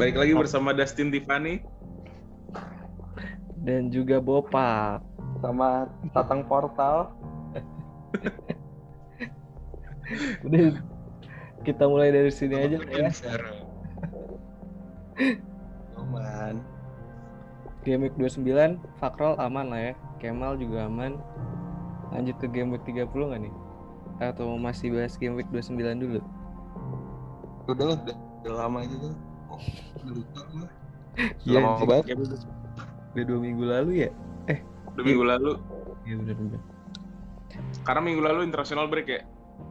Baik lagi bersama Dustin Tiffany. Dan juga Bopak. Sama Tatang Portal. Udah kita mulai dari sini aja lah ya. Aman. Game week 29, Fakrol aman lah ya. Kemal juga aman. Lanjut ke game week 30 nggak nih? Atau masih bahas game week 29 dulu? Udah lah, udah, udah lama gitu. Udah lupa gua. Iya, banget. Udah dua minggu lalu ya? Udah minggu lalu. Iya bener bener. Karena minggu lalu international break ya.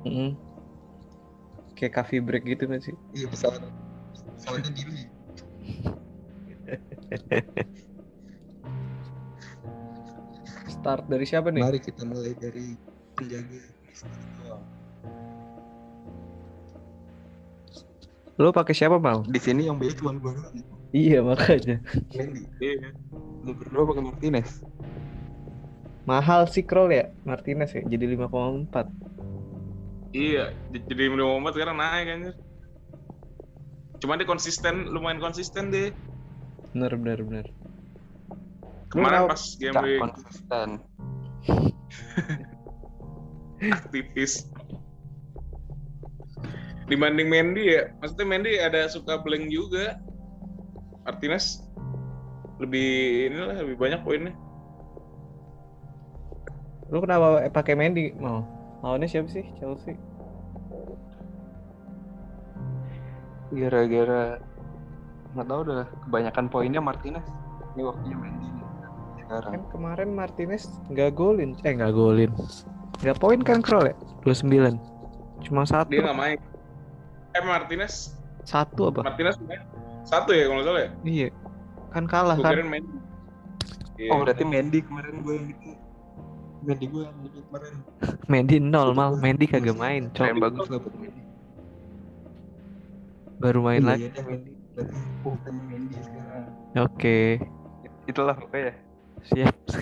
Mm-mm. Kayak coffee break gitu kan sih? Iya, pesawat. Pesawatnya diri. Start dari siapa nih? Mari kita mulai dari penjaga. Lo pakai siapa bang? Di sini yang baik cuma gua doang. Iya makanya. Mendy. Iya. Lu berdua pakai Martinez. Mahal sih Kroll ya Martinez ya jadi 5,4 Iya, jadi minimum Muhammad sekarang naik anjir. Cuma dia konsisten, lumayan konsisten deh. Bener bener bener Kemarin pas game konsisten. aktivis. Dibanding Mendy ya, maksudnya Mendy ada suka blank juga. Martinez lebih inilah lebih banyak poinnya. Lu kenapa pakai Mendy mau? Lawannya siapa sih Chelsea? Gara-gara nggak tahu udah kebanyakan poinnya Martinez. Ini waktunya Mendy nih. Sekarang. Kan kemarin Martinez nggak golin Eh nggak golin Nggak poin kan Kroll ya? 29 Cuma satu Dia nggak main. Eh Martinez, Satu apa? Martinez main satu ya kalau salah ya. Iya Kan kalah Gue kan? main. Iya. Oh berarti Mendy kemarin gue yang itu. Mendy gue yang itu kemarin. Mendy nol mal Mendy kagak main Keren Cok bagus lah buat Mendy. Baru main Iya, lagi iya Mendy. Berarti bukannya Mendy sekarang. Oke Itulah pokoknya. Siap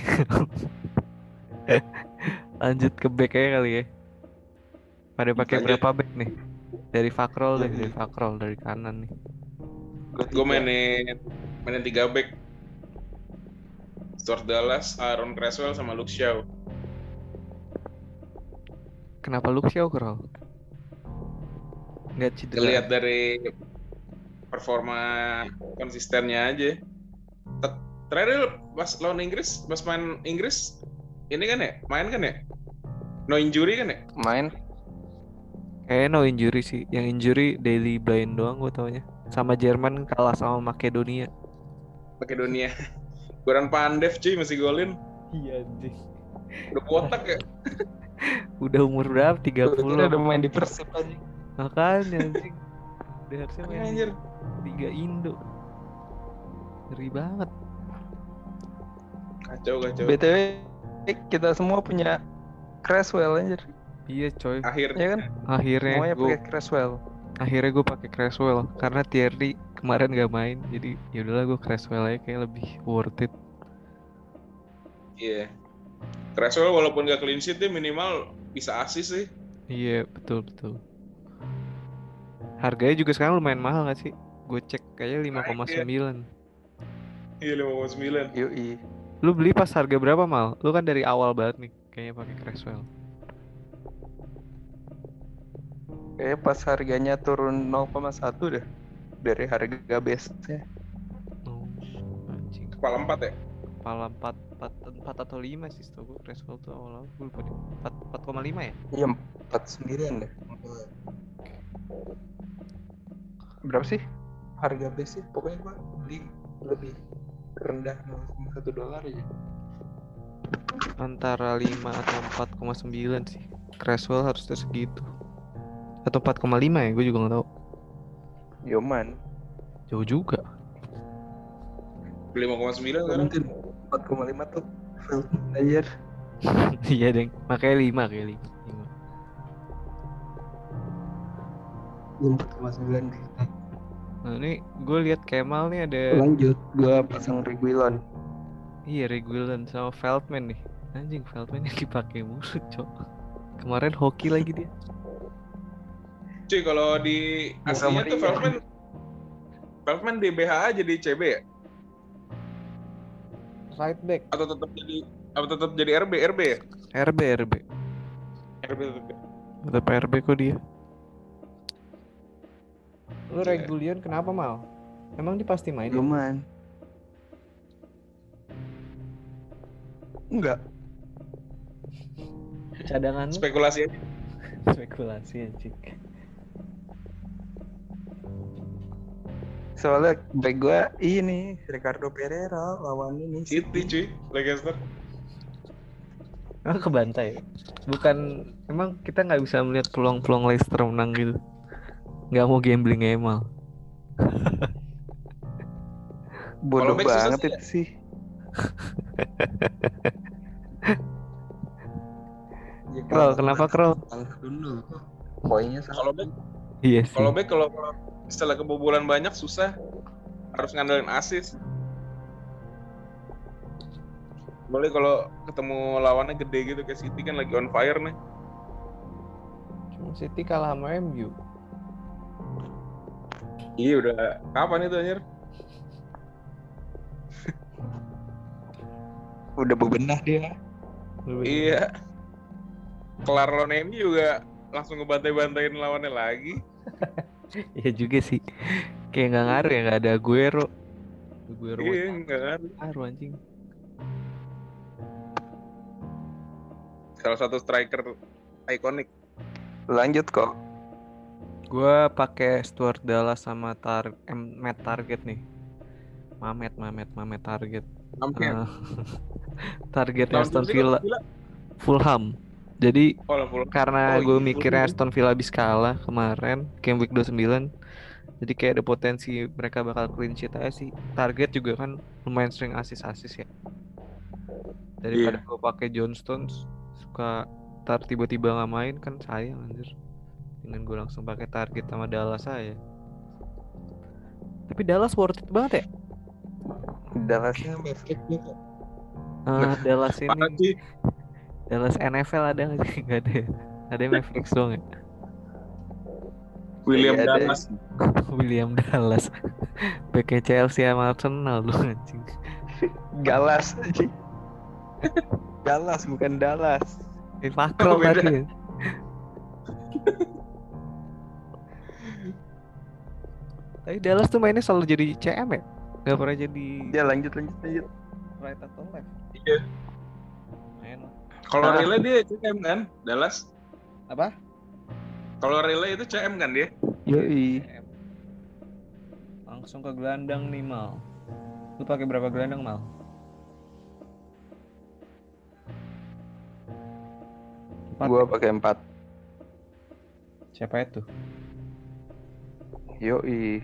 Lanjut ke back aja kali ya Pada pakai berapa back nih? Dari Fakrol deh, dari Fakrol dari kanan nih. Gue mainin mainin tiga back. Stuart Dallas, Aaron Creswell sama Luke Shaw. Kenapa Luke Shaw Krol? Nggak cedera. Dilihat dari performa konsistennya aja. Terakhir pas lawan Inggris, pas main Inggris, ini kan ya, main kan ya? No injury kan ya? Main. Kayaknya no injury sih. Yang injury Daily Blind doang gue taunya. Sama Jerman kalah sama Makedonia. Makedonia. Goran Pandev cuy masih golin. Iya anjing. Udah botak ya. Udah umur berapa? 30 Kira udah main di Persib aja. Makanya anjing. Udah harusnya main Anjir. Liga Indo. Ngeri banget. Kacau kacau. BTW kita semua punya Creswell anjir. Iya coy. Akhirnya Ya kan? Akhirnya Semuanya gue pakai Creswell. akhirnya gue pakai Creswell karena Thierry kemarin gak main jadi ya udahlah gue Creswell aja kayak lebih worth it Iya. Creswell walaupun gak clean sheet dia minimal bisa asis sih. iya betul betul harganya juga sekarang lumayan mahal gak sih gue cek kayaknya 5,9 Iya 5,9. Yoi. lu beli pas harga berapa mal lu kan dari awal banget nih kayaknya pakai Creswell Kayaknya pas harganya turun 0,1 deh dari harga base nya oh, anjing Kepala 4 ya? kepala 4, 4, 4 atau 5 sih setahu gue Creswell tuh awal-awal gue lupa deh 4, 4,5 ya Iya 49 deh. Berapa sih harga base sih? Pokoknya gua beli lebih rendah 0,1 dolar aja. antara 5 atau 4,9 sih Creswell harusnya segitu atau 4,5 ya gue juga nggak tahu Yoman. jauh juga Beli 5,9 sekarang. Mungkin 4,5 tuh anjir. iya deng makanya 5 kayak 5, 4,9 deh. Nah ini gue lihat Kemal nih ada Lanjut, gua pasang Reguilon. iya Reguilon sama Feldman nih anjing Feldman yang dipakai mulu cok kemarin hoki lagi dia Cuy kalau di aslinya tuh. Feldman Veltman di BH aja di CB ya? Right back. Atau tetap jadi atau tetap jadi RB RB ya? RB RB. RB tetap. ya? Tetap RB kok dia. Lu Iya. Regulion kenapa mal? Emang dia pasti main? ya? Lumayan. Enggak. Cadangan Spekulasi aja. spekulasi anjing. Soalnya back gue ini Ricardo Pereira lawan ini City cuy, Leicester. Emang kebantai. Bukan emang kita nggak bisa melihat peluang-peluang Leicester menang gitu. Nggak mau gambling emal. Bodoh Kalau back susah banget sih itu sih. Ya, Krol, kenapa Krol? Dulu. Poinnya sama. Kalau back Iya sih. kalau back kalau setelah kebobolan banyak susah harus ngandelin assist. Boleh kalau ketemu lawannya gede gitu kayak City kan lagi on fire nih. Cuma City kalah sama MU. Iya udah kapan itu anjir? Udah bebenah dia. Iya. Kelar lawan MU juga langsung ngebantai-bantain lawannya lagi. Iya juga sih. Kayak nggak ngaruh ya nggak ada Aguero. Aguero Iya, enggak kan. ngaruh anjing. Salah satu striker ikonik. Lanjut kok. Gua pakai Stuart Dallas sama tar em, Matt Target nih. Mamet, Mamet, Mamet Target. Hampir. Ah, target Lawan Aston Chelsea Villa, kan Fulham. Jadi Oh, karena Oh, gue iya, mikirnya. Aston Villa habis kalah kemarin game week 29 jadi kayak ada potensi mereka bakal clean sheet aja sih target juga kan lumayan sering asis-asis ya daripada gue pakai John Stones suka tar tiba-tiba nggak main kan sayang anjir dengan gue langsung pakai target sama Dallas aja tapi Dallas worth it banget ya Dallasnya Maverick juga. Ah, Dallas ini. Dallas NFL ada nggak sih nggak ada ya? ada yang Mavericks doang ya William ada. Dallas. William Dallas pakai Chelsea sama Arsenal lu anjing Galas anjing. Galas bukan Dallas. Eh, Makro Oh, tadi. Tapi Dallas tuh mainnya selalu jadi CM ya? Gak pernah jadi Ya lanjut lanjut lanjut. right atau left. Iya. Lah. Kalau Ah. relay dia CM kan, Dallas. Apa? Kalau relay itu CM kan dia. Yoi. Langsung ke gelandang nih Mal. Lu pakai berapa gelandang Mal? Empat Gua pakai empat. Siapa itu? Yoi.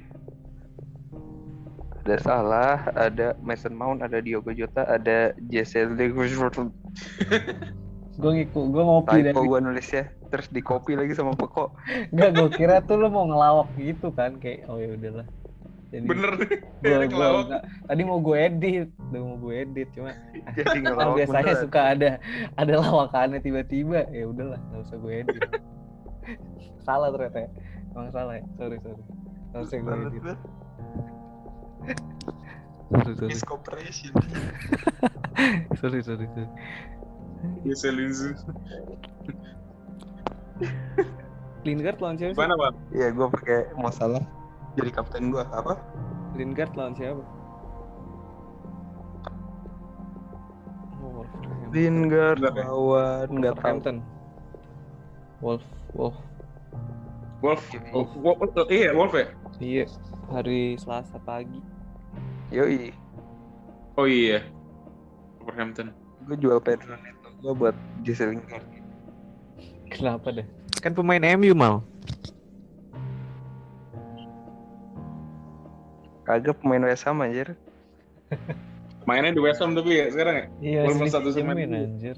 Ada Salah, ada Mason Mount, ada Diogo Jota, ada Jesse Lingard. Gue ngikut, gue ngopi dari Typo gua nulisnya, terus di copy lagi sama Peko. Enggak, gue kira tuh lu mau ngelawak gitu kan kayak oh ya udahlah. Jadi Bener ngelawak. nggak- tadi mau gue edit, udah mau gue edit cuma Jadi kan ngelawak biasanya beneran. suka ada ada lawakannya tiba-tiba ya udahlah nggak usah gue edit. salah ternyata ya. Emang salah ya. Sorry sorry. Harusnya gue Banget, edit. Sorry sorry. Sorry sorry sorry. Dia Selinzu. Lingard lawan siapa? Mana bang? Iya, gua pakai masalah jadi kapten gua apa? Lingard lawan siapa? Lingard Enggak ya? lawan nggak tahu. Wolf. Wolf. Wolf. Wolf. Wolf. Iya, Wolf ya. Iya, hari Selasa pagi. Yoi, Oh iya. Wolverhampton. gua jual Pedro Neto gua buat Jesse Lingard. Kenapa deh? Kan pemain MU mal. Kagak pemain West Ham anjir. Mainnya di West Ham tapi ya sekarang ya? Iya, Walaupun masih satu MU. anjir.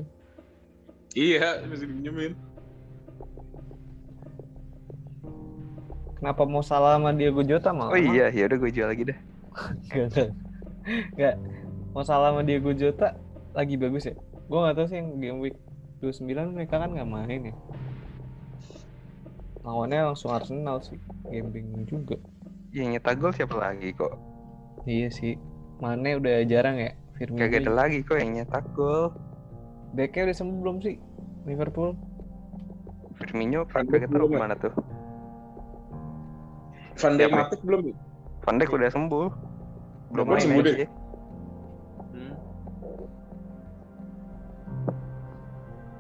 Iya, masih dipinjemin. Kenapa mau salah sama Diego Jota mal? Oh iya, ya udah gua jual lagi dah. Gak, gak. Gak. Mau salah sama Diego Jota lagi bagus ya? Gua gak tahu sih yang game week 29 mereka kan nggak main ya. Lawannya langsung Arsenal sih. Game bingung juga. yang nyetak gol siapa lagi kok? Iya sih. Mane udah jarang ya. Firmino. Kagak ada juga. lagi kok yang nyetak gol. Backnya udah sembuh belum sih? Liverpool. Firmino kagak tahu ya? ke mana tuh. Van Dijk belum ya? Van Dijk udah sembuh. Belum Udah main sembuh aja. deh. Hmm.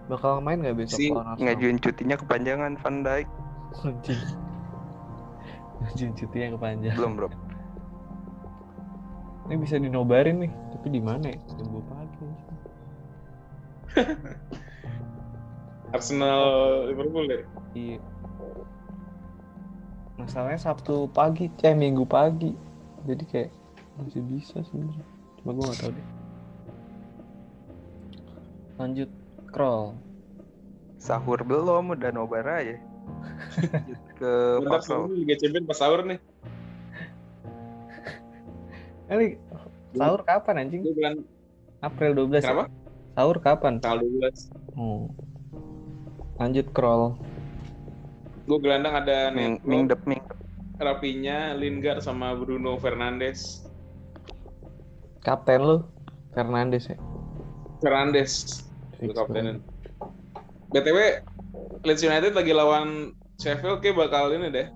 Bakal main nggak besok Si- lawan Arsenal? Ngajuin cutinya kepanjangan Van Dijk. Anjing. Anjing cuti yang kepanjang. Belum, Bro. Ini bisa dinobarin nih, tapi di mana ya? Jam 2 pagi. Arsenal Liverpool ya? Iya. Masalahnya Sabtu pagi, eh Minggu pagi. Jadi kayak masih bisa sebenarnya. Cuma gue gak tahu deh. Lanjut crawl. Sahur belum, udah nobar aja. Lanjut ke sebelum Liga Champions pas sahur nih. Eh, sahur kapan anjing? Bilang April 12 ya? kenapa? Sahur kapan? Tanggal 12. Oh. Lanjut crawl. Gue gelandang ada Ming, mingdep. Rapinya, Lingard sama Bruno Fernandes. Kapten lu Fernandes ya? Fernandes. Kaptenin. BTW Leeds United lagi lawan Sheffield kayak bakal ini deh.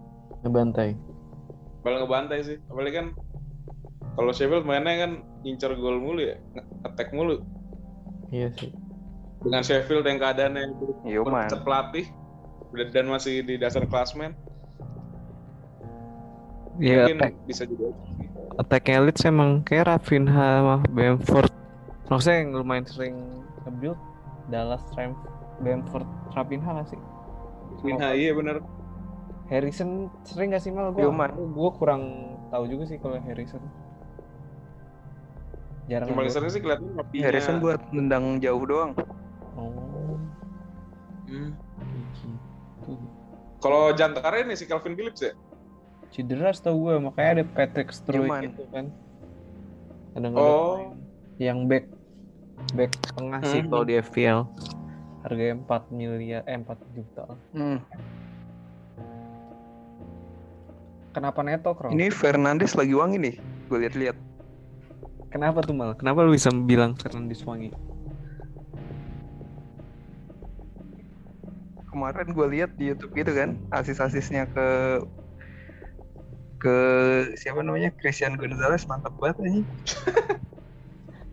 Ngebantai. Bakal ngebantai sih. Apalagi kan kalau Sheffield mainnya kan ngincer gol mulu ya, attack mulu. Iya sih. Dengan Sheffield yang keadaannya Yo man. berpecat pelatih udah- dan masih di dasar klasmen, Iya, mungkin attack, bisa juga. Attack Leeds emang kayak Rafinha sama Bamford. Maksudnya yang lumayan sering nge-build Dallas, Ram, Bamford, Rafinha gak sih? Minha iya bener. Harrison sering gak sih mal? Gue gue kurang tahu juga sih kalau Harrison. Jarang Yang paling nge-build. sering sih kelihatan Rapinya. Harrison buat nendang jauh doang. Oh, Hmm. gitu. Kalau jangkarnya nih si Calvin Phillips ya. Cedera tau gue makanya ada Patrick Struijk Cuman. gitu kan. Ada Oh. yang back back tengah sih Hmm. kalau di FPL. Harganya 4 miliar eh 4 juta. Hmm. Kenapa Neto, Kro? Ini Fernandes lagi wangi nih. Gue lihat-lihat. Kenapa tuh mal? Kenapa lu bisa bilang Fernandes wangi? Kemarin gue lihat di YouTube gitu kan, asis-asisnya ke ke siapa namanya Christian Gonzalez mantap banget nih.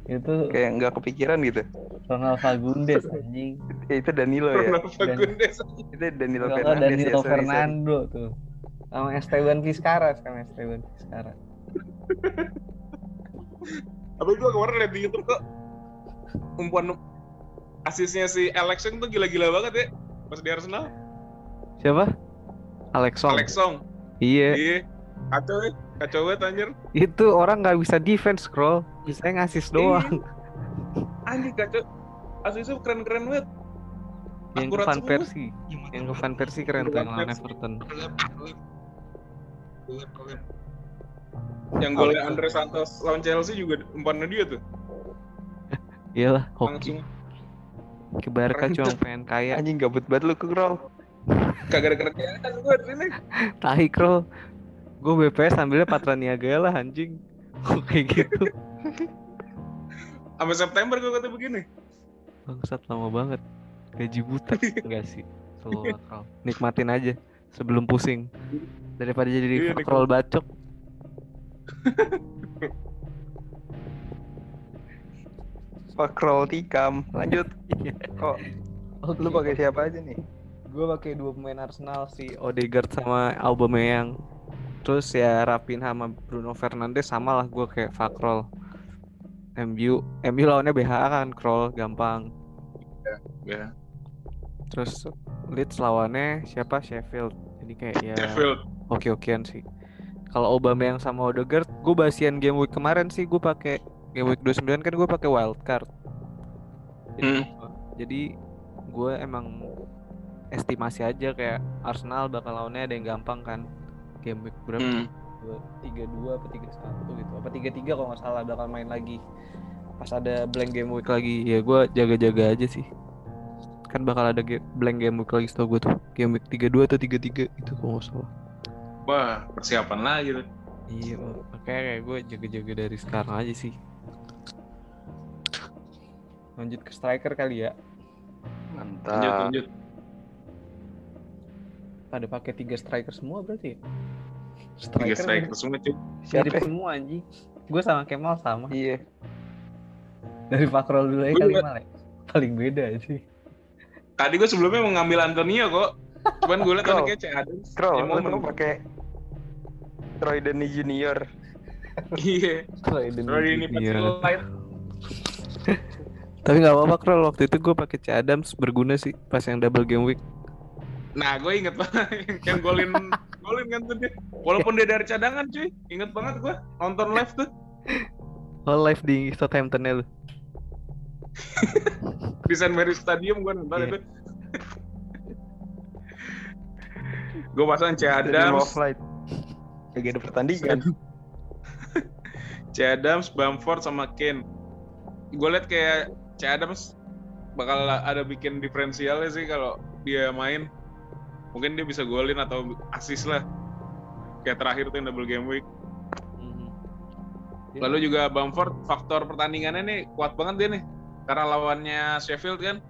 Itu Kayak nggak kepikiran gitu. Ronald Fagundes anjing. Itu Danilo ya. Ronaldo Fagundes. itu Danilo Fernandes ya. Danilo sorry, sorry. Fernando tuh. Sama Esteban Vizcarra sekarang Esteban Vizcarra. Tapi gua kemarin liat di YouTube kok umpan asisnya si Alex Song tuh gila-gila banget ya pas di Arsenal. Siapa? Alex Song. Alex Song. Iya. Iya. Kacau ya. Kacau banget anjir. Itu orang nggak bisa defense scroll, bisa ngasis doang. Anjir kacau. Asisnya keren-keren banget. yang ke semua. Persie, yang ke Van Persie keren tuh yang lawan Everton. Yang golnya Andre Santos lawan Chelsea juga umpannya dia tuh. Iyalah, hoki. Ke Barca Keren cuma pengen kaya. Anjing gabut banget lu ke kagak ada kerjaan gue di sini. Tahi kro. Gue BPS ambilnya Patra Niaga lah anjing. Kok kayak gitu. Sampai September gue kata begini. Bangsat lama banget. Gaji buta. Enggak sih. Selalu akal. Nikmatin aja sebelum pusing. Daripada Iya, jadi nikmat. scroll bacok. Pak Grol tikam. Lanjut. Kok Oke. lu pakai siapa aja nih? Gue pakai dua pemain Arsenal si Odegaard sama Aubameyang. Terus ya Rafinha sama Bruno Fernandes sama lah gue kayak Fakrol. MU, MU lawannya BH kan Kroll gampang. Ya. Terus Leeds lawannya siapa Sheffield. Jadi kayak ya Sheffield. oke-okean sih. Kalau Aubameyang sama Odegaard, gue basian game week kemarin sih gue pakai game week 29 kan gue pakai wild card. Jadi, jadi gue emang estimasi aja kayak Arsenal bakal lawannya ada yang gampang kan. Game week berapa? Hmm. tiga dua apa tiga satu gitu apa tiga tiga kalau nggak salah bakal main lagi pas ada blank game week lagi ya gue jaga-jaga aja sih kan bakal ada ge- blank game week lagi setau gue tuh game week tiga dua atau tiga tiga itu kalau nggak salah Wah, persiapan lagi tuh. Iya, makanya kayak gue jaga-jaga dari sekarang aja sih. Lanjut ke striker kali ya. Lanjut, Mantap. lanjut. Pada pakai tiga striker semua berarti ya? Tiga striker semua cuy. Siapa? semua anjing. Gue sama Kemal sama. Iya. Dari Fakrol dulu aja kali Mal ya. Paling beda sih. Tadi gue sebelumnya mau ngambil Antonio kok. Cuman gue liat anaknya Cek Adams. Scroll, Ya, lu tuh pakai Troy Deeney Junior. Iya. Ini pasti light. Tapi nggak apa-apa Krol waktu itu gue pakai C Adams berguna sih pas yang double game week. Nah, gue inget banget yang golin golin kan tuh dia. Walaupun dia dari cadangan cuy, inget banget gue nonton live tuh Oh live di Southampton ya lu. di St. Mary Stadium gue nonton Iya. itu. gue pasang C Adams. Lagi ada pertandingan. C Adams, Bamford sama Kane. Gue liat kayak C Adams bakal ada bikin diferensialnya sih kalau dia main. Mungkin dia bisa golin atau assist lah. Kayak terakhir tuh yang double game week. Iya. Lalu juga Bamford faktor pertandingannya nih kuat banget dia nih. Karena lawannya Sheffield kan.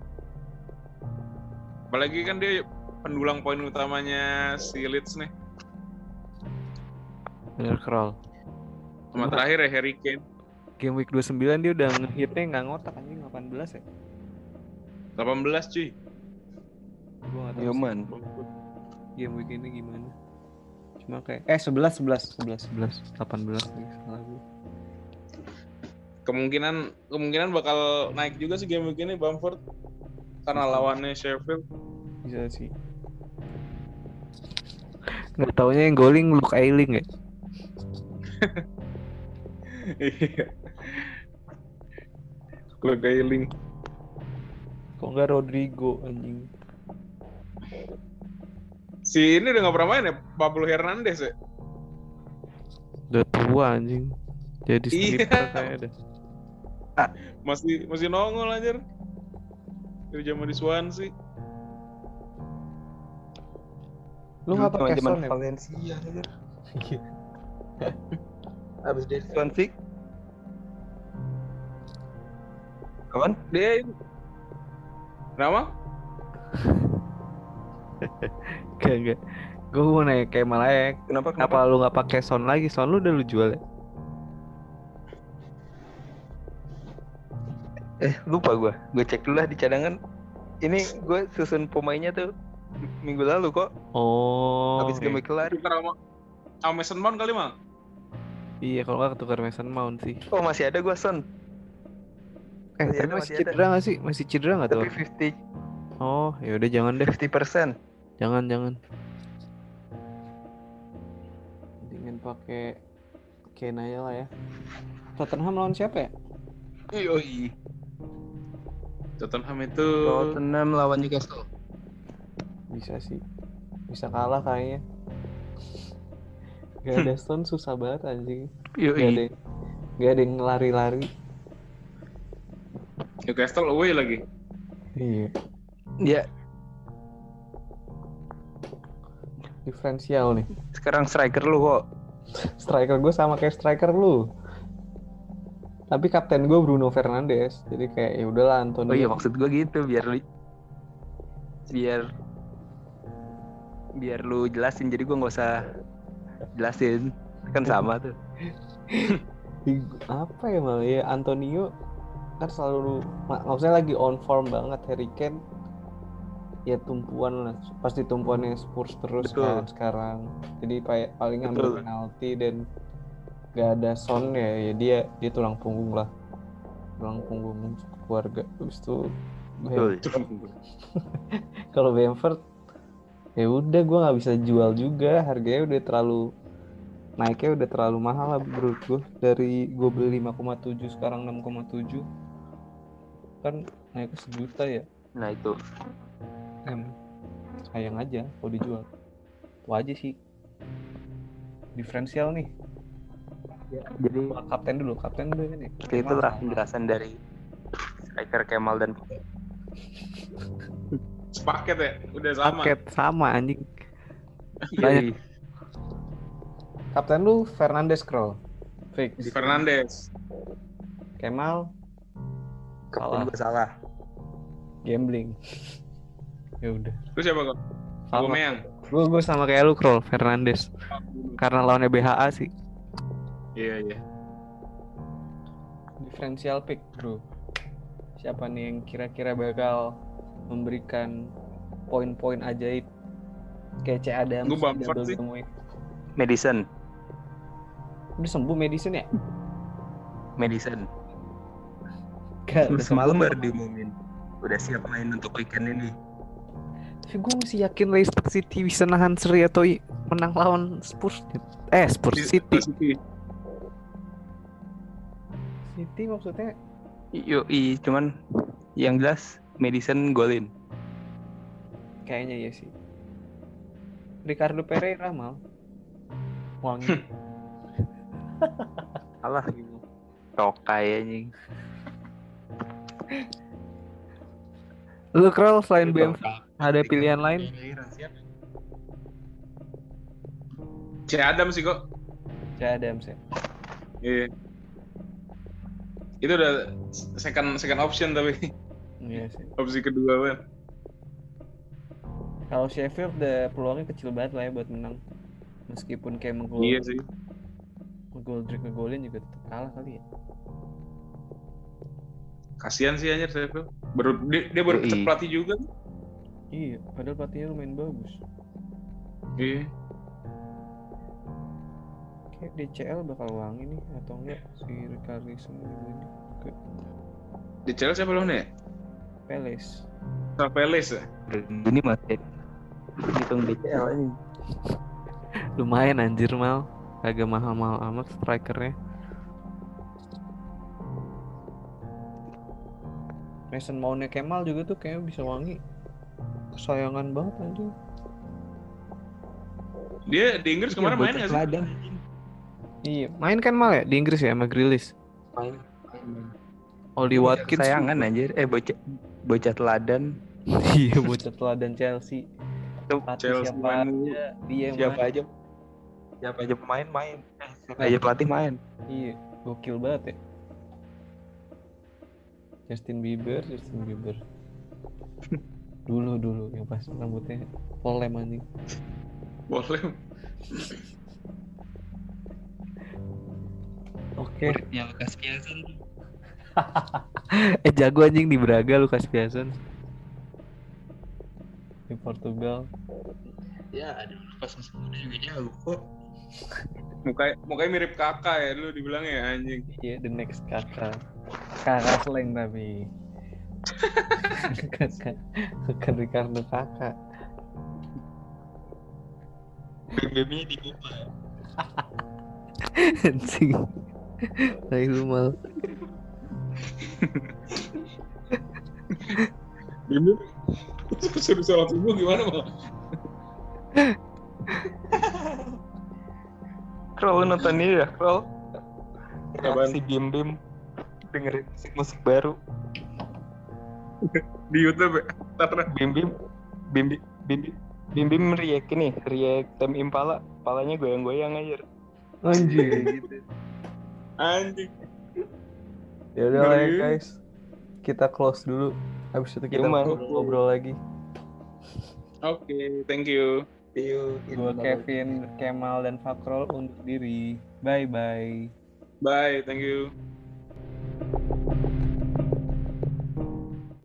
Apalagi kan dia pendulang poin utamanya si Leeds nih. Bener Krol. Sama terakhir ya Harry Kane. Game week 29 dia udah ngehitnya nggak ngotak anjing 18 ya. 18 cuy. Gue nggak tahu. Yo sih man. Game week ini gimana. Cuma kayak eh 11 11 11 11 18 nih salah gue. Kemungkinan kemungkinan bakal naik juga sih game week ini Bamford. Karena lawannya Sheffield. Bisa sih. Nggak taunya yang goling Luke Ayling ya. Iya. Gailing. Kok nggak Rodrigo anjing. Si ini udah gak pernah main ya, Pablo Hernandez ya? Udah tua anjing. Jadi Iya. kayak ada. Masih masih nongol anjir. Dari zaman di Swansea. Lu nggak pakai zaman Son ya? Valencia anjir. Abis dari Swansea. Kapan? Dia ini- Kenapa? Gak gak. Gue mau nanya kayak malah ya. Kenapa? Kenapa lu nggak pakai Son lagi? Son lu udah lu jual ya? Eh lupa gua. Gue cek dulu lah di cadangan. Ini gue susun pemainnya tuh minggu lalu kok. Oh. Habis game week kelar. Sama sama Mason Mount kali mah. Iya kalau nggak ketukar Mason Mount sih. Oh masih ada gua Son. Eh Masih tapi ada, masih masih ada. cedera nggak sih? Masih cedera nggak tuh? Tapi 50 Oh ya udah jangan deh. 50 persen. Jangan jangan. Mendingan pakai Kane aja lah ya. Tottenham lawan siapa ya? Yoi. Tottenham itu Tottenham lawan Newcastle. Bisa sih. Bisa kalah kayaknya. Gak ada Stone susah banget anjing. Gak ada Yoi. yang, gak ada yang lari-lari. Newcastle away lagi. Iya. Ya, Diferensial nih. sekarang striker lu kok. Striker gue sama kayak striker lu. Tapi kapten gue Bruno Fernandes. Jadi kayak ya udahlah Antonio. Oh iya maksud gua gitu biar lu biar biar lu jelasin jadi gua nggak usah jelasin kan sama tuh. Apa ya malah ya Antonio kan selalu ma- maksudnya lagi on form banget Harry Kane ya tumpuan lah. Pasti tumpuannya Spurs terus Betul. kan sekarang. Jadi pa- paling ambil Betul. penalti dan gak ada Son ya, ya dia dia tulang punggung lah. Tulang punggung keluarga. Terus tuh kalau Bamford ya udah gua nggak bisa jual juga. Harganya udah terlalu naiknya udah terlalu mahal lah menurut gue dari gue beli 5,7 sekarang 6,7 kan naiknya sejuta ya. Nah itu. Em sayang aja kalau dijual itu aja sih diferensial nih Jadi kapten dulu kapten dulu ini itulah penjelasan dari striker Kemal dan Sepaket ya, udah sama. paket sama anjing Yoi. Kapten lu Fernandes Kroll. Fix. Fernandes. Kemal Kapten Salah. gue salah. gambling. Ya udah. Terus siapa kok? Sama. Aubameyang. Gue gue sama kayak lu Kroll, Fernandes. Karena lawannya BHA sih. Iya iya. Differential pick, bro. Siapa nih yang kira-kira bakal memberikan poin-poin ajaib kayak C Adams Bamford double sih. week. Madison. Udah sembuh medicine ya? Madison. Gak, udah Semalam baru diumumin. Udah siap main untuk weekend ini. Tapi gue masih yakin Leicester City bisa nahan seri atau menang lawan Spurs. Eh, Spurs City. City. City maksudnya Yo, i, cuman yang jelas Madison golin. kayaknya ya sih. Ricardo Pereira mal. Wangi. Alah. Tokai anjing. Lu Kroll selain BM ada pilihan lain? C Adam sih kok. C Adams ya. Iya. Itu udah second second option tapi Iya sih. opsi kedua kan. Kalau Sheffield udah peluangnya kecil banget lah ya buat menang. Meskipun kayak menggol Iya sih. Goldrick ngegolin juga tetap kalah kali ya. Kasihan sih anjir Sheffield. Baru dia, dia baru pecat pelatih juga. Iya, padahal pelatihnya lumayan bagus. Iya. Kayak DCL bakal wangi nih atau enggak si Ricarlison ini ke Di Chelsea siapa lo nih? Palace. Sama Peles ya? Ini masih hitung DCL ini. Lumayan anjir mal. Agak mahal-mahal amat strikernya. Mason Mountnya Kemal juga tuh kayaknya bisa wangi. Kesayangan banget anjir. Dia di Inggris kemarin main nggak sih? Iya, main kan mal ya di Inggris ya sama Grealish. Main. Oli Watkins. Sayangan anjir. Eh bocah bocah teladan. iya, bocah teladan Chelsea. Tuh, Pelatih Chelsea siapa main aja, dia siapa main. aja siapa aja pemain main. Eh, siapa aja pelatih main. Iya, gokil banget ya. Justin Bieber, Justin Bieber. dulu dulu yang pas rambutnya polem anjing. Boleh. Oke. Ya Lukas Piazon. eh jago anjing di Braga Lukas Piazon. Di Portugal. Ya, aduh Lukas masih muda juga jago kok. Muka mukanya mirip kakak ya dulu dibilangnya ya anjing. Iya, the next kakak. Kakak slang tapi. Kakak, bukan Ricardo kakak. BBM-nya di Kupa. Anjing. Tai lu mal. Dulu suruh sholat subuh gimana mal? Kroll nonton ini ya, Kroll. Apaan? Si Bim Bim dengerin musik baru. Di YouTube ya? Bim Bim Bim Bim Bim Bim, react ini, react Tem Impala, palanya goyang-goyang aja. Anjing. anjing. Ya udah lah ya guys. Kita close dulu. Habis itu kita Cuman. ngobrol lagi. Oke, thank you. Gua Kevin, Kemal dan Fakrol undur diri. Bye bye. Bye, thank you.